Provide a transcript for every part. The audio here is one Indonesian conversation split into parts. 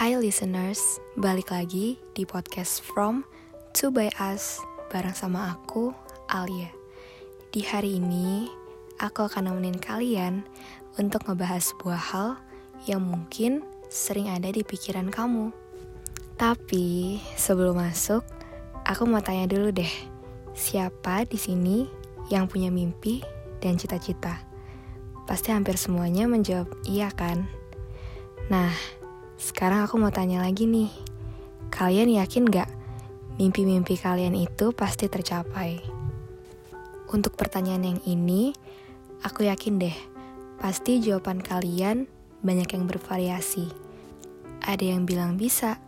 Hai listeners, balik lagi di podcast From To By Us bareng sama aku, Alia. Di hari ini, aku akan nemenin kalian untuk ngebahas sebuah hal yang mungkin sering ada di pikiran kamu. Tapi sebelum masuk, aku mau tanya dulu deh, siapa di sini yang punya mimpi dan cita-cita? Pasti hampir semuanya menjawab iya kan? Nah, sekarang aku mau tanya lagi nih. Kalian yakin gak mimpi-mimpi kalian itu pasti tercapai? Untuk pertanyaan yang ini, aku yakin deh, pasti jawaban kalian banyak yang bervariasi. Ada yang bilang bisa,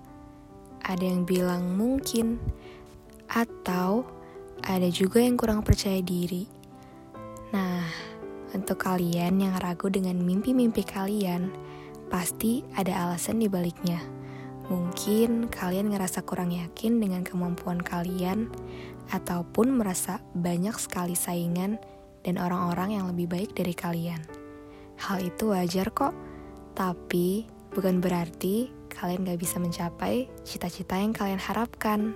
ada yang bilang mungkin, atau ada juga yang kurang percaya diri. Nah, untuk kalian yang ragu dengan mimpi-mimpi kalian, pasti ada alasan di baliknya. Mungkin kalian ngerasa kurang yakin dengan kemampuan kalian, ataupun merasa banyak sekali saingan dan orang-orang yang lebih baik dari kalian. Hal itu wajar kok, tapi bukan berarti kalian gak bisa mencapai cita-cita yang kalian harapkan.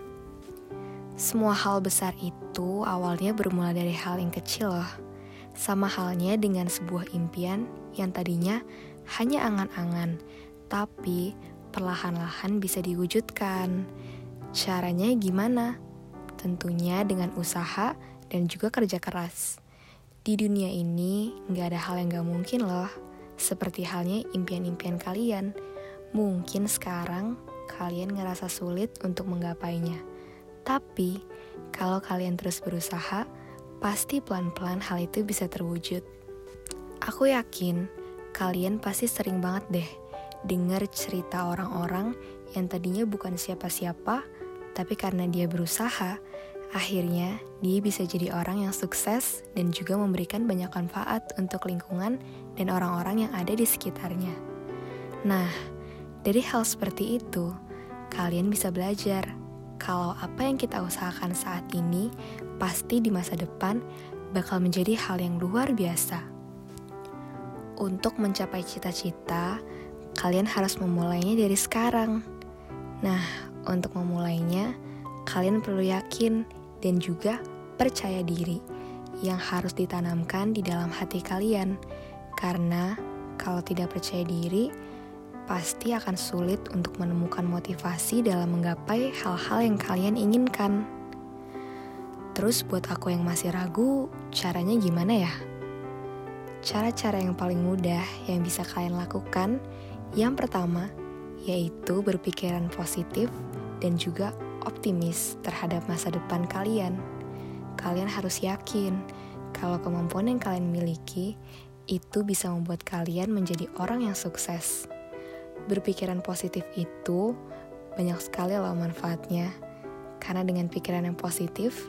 Semua hal besar itu awalnya bermula dari hal yang kecil loh. Sama halnya dengan sebuah impian yang tadinya hanya angan-angan, tapi perlahan-lahan bisa diwujudkan. Caranya gimana? Tentunya dengan usaha dan juga kerja keras. Di dunia ini nggak ada hal yang gak mungkin loh. Seperti halnya impian-impian kalian. Mungkin sekarang kalian ngerasa sulit untuk menggapainya. Tapi, kalau kalian terus berusaha, pasti pelan-pelan hal itu bisa terwujud. Aku yakin kalian pasti sering banget deh dengar cerita orang-orang yang tadinya bukan siapa-siapa, tapi karena dia berusaha, akhirnya dia bisa jadi orang yang sukses dan juga memberikan banyak manfaat untuk lingkungan dan orang-orang yang ada di sekitarnya. Nah, dari hal seperti itu, kalian bisa belajar kalau apa yang kita usahakan saat ini pasti di masa depan bakal menjadi hal yang luar biasa. Untuk mencapai cita-cita, kalian harus memulainya dari sekarang. Nah, untuk memulainya, kalian perlu yakin dan juga percaya diri yang harus ditanamkan di dalam hati kalian. Karena kalau tidak percaya diri, pasti akan sulit untuk menemukan motivasi dalam menggapai hal-hal yang kalian inginkan. Terus buat aku yang masih ragu, caranya gimana ya? Cara-cara yang paling mudah yang bisa kalian lakukan, yang pertama yaitu berpikiran positif dan juga optimis terhadap masa depan kalian. Kalian harus yakin kalau kemampuan yang kalian miliki itu bisa membuat kalian menjadi orang yang sukses. Berpikiran positif itu banyak sekali loh manfaatnya. Karena dengan pikiran yang positif,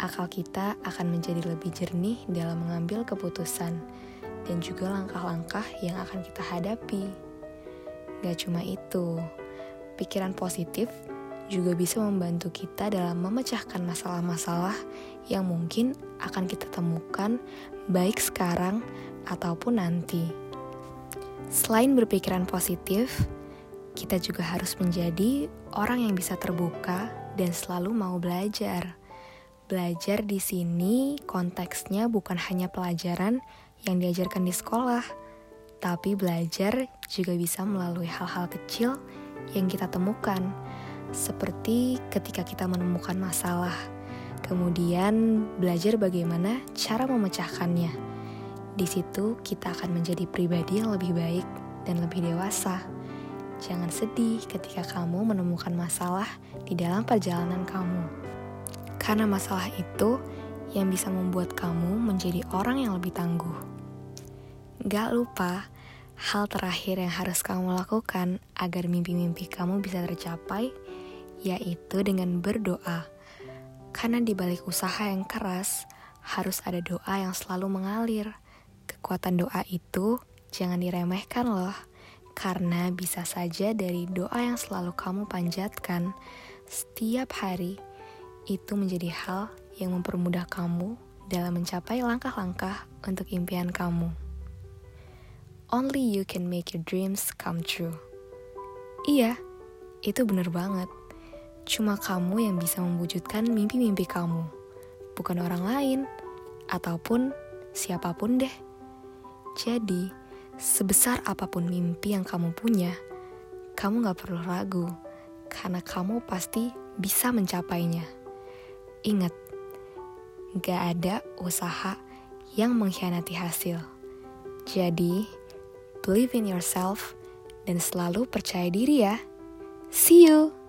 akal kita akan menjadi lebih jernih dalam mengambil keputusan dan juga langkah-langkah yang akan kita hadapi. Gak cuma itu, pikiran positif juga bisa membantu kita dalam memecahkan masalah-masalah yang mungkin akan kita temukan baik sekarang ataupun nanti. Selain berpikiran positif, kita juga harus menjadi orang yang bisa terbuka dan selalu mau belajar. Belajar di sini konteksnya bukan hanya pelajaran yang diajarkan di sekolah, tapi belajar juga bisa melalui hal-hal kecil yang kita temukan, seperti ketika kita menemukan masalah, kemudian belajar bagaimana cara memecahkannya. Di situ kita akan menjadi pribadi yang lebih baik dan lebih dewasa. Jangan sedih ketika kamu menemukan masalah di dalam perjalanan kamu. Karena masalah itu yang bisa membuat kamu menjadi orang yang lebih tangguh. Gak lupa, hal terakhir yang harus kamu lakukan agar mimpi-mimpi kamu bisa tercapai, yaitu dengan berdoa. Karena di balik usaha yang keras, harus ada doa yang selalu mengalir. Kekuatan doa itu jangan diremehkan loh, karena bisa saja dari doa yang selalu kamu panjatkan setiap hari itu menjadi hal yang mempermudah kamu dalam mencapai langkah-langkah untuk impian kamu. Only you can make your dreams come true. Iya, itu bener banget. Cuma kamu yang bisa mewujudkan mimpi-mimpi kamu, bukan orang lain, ataupun siapa pun deh. Jadi, sebesar apa pun mimpi yang kamu punya, kamu gak perlu ragu, karena kamu pasti bisa mencapainya. Ingat, gak ada usaha yang mengkhianati hasil. Jadi, believe in yourself dan selalu percaya diri ya. See you!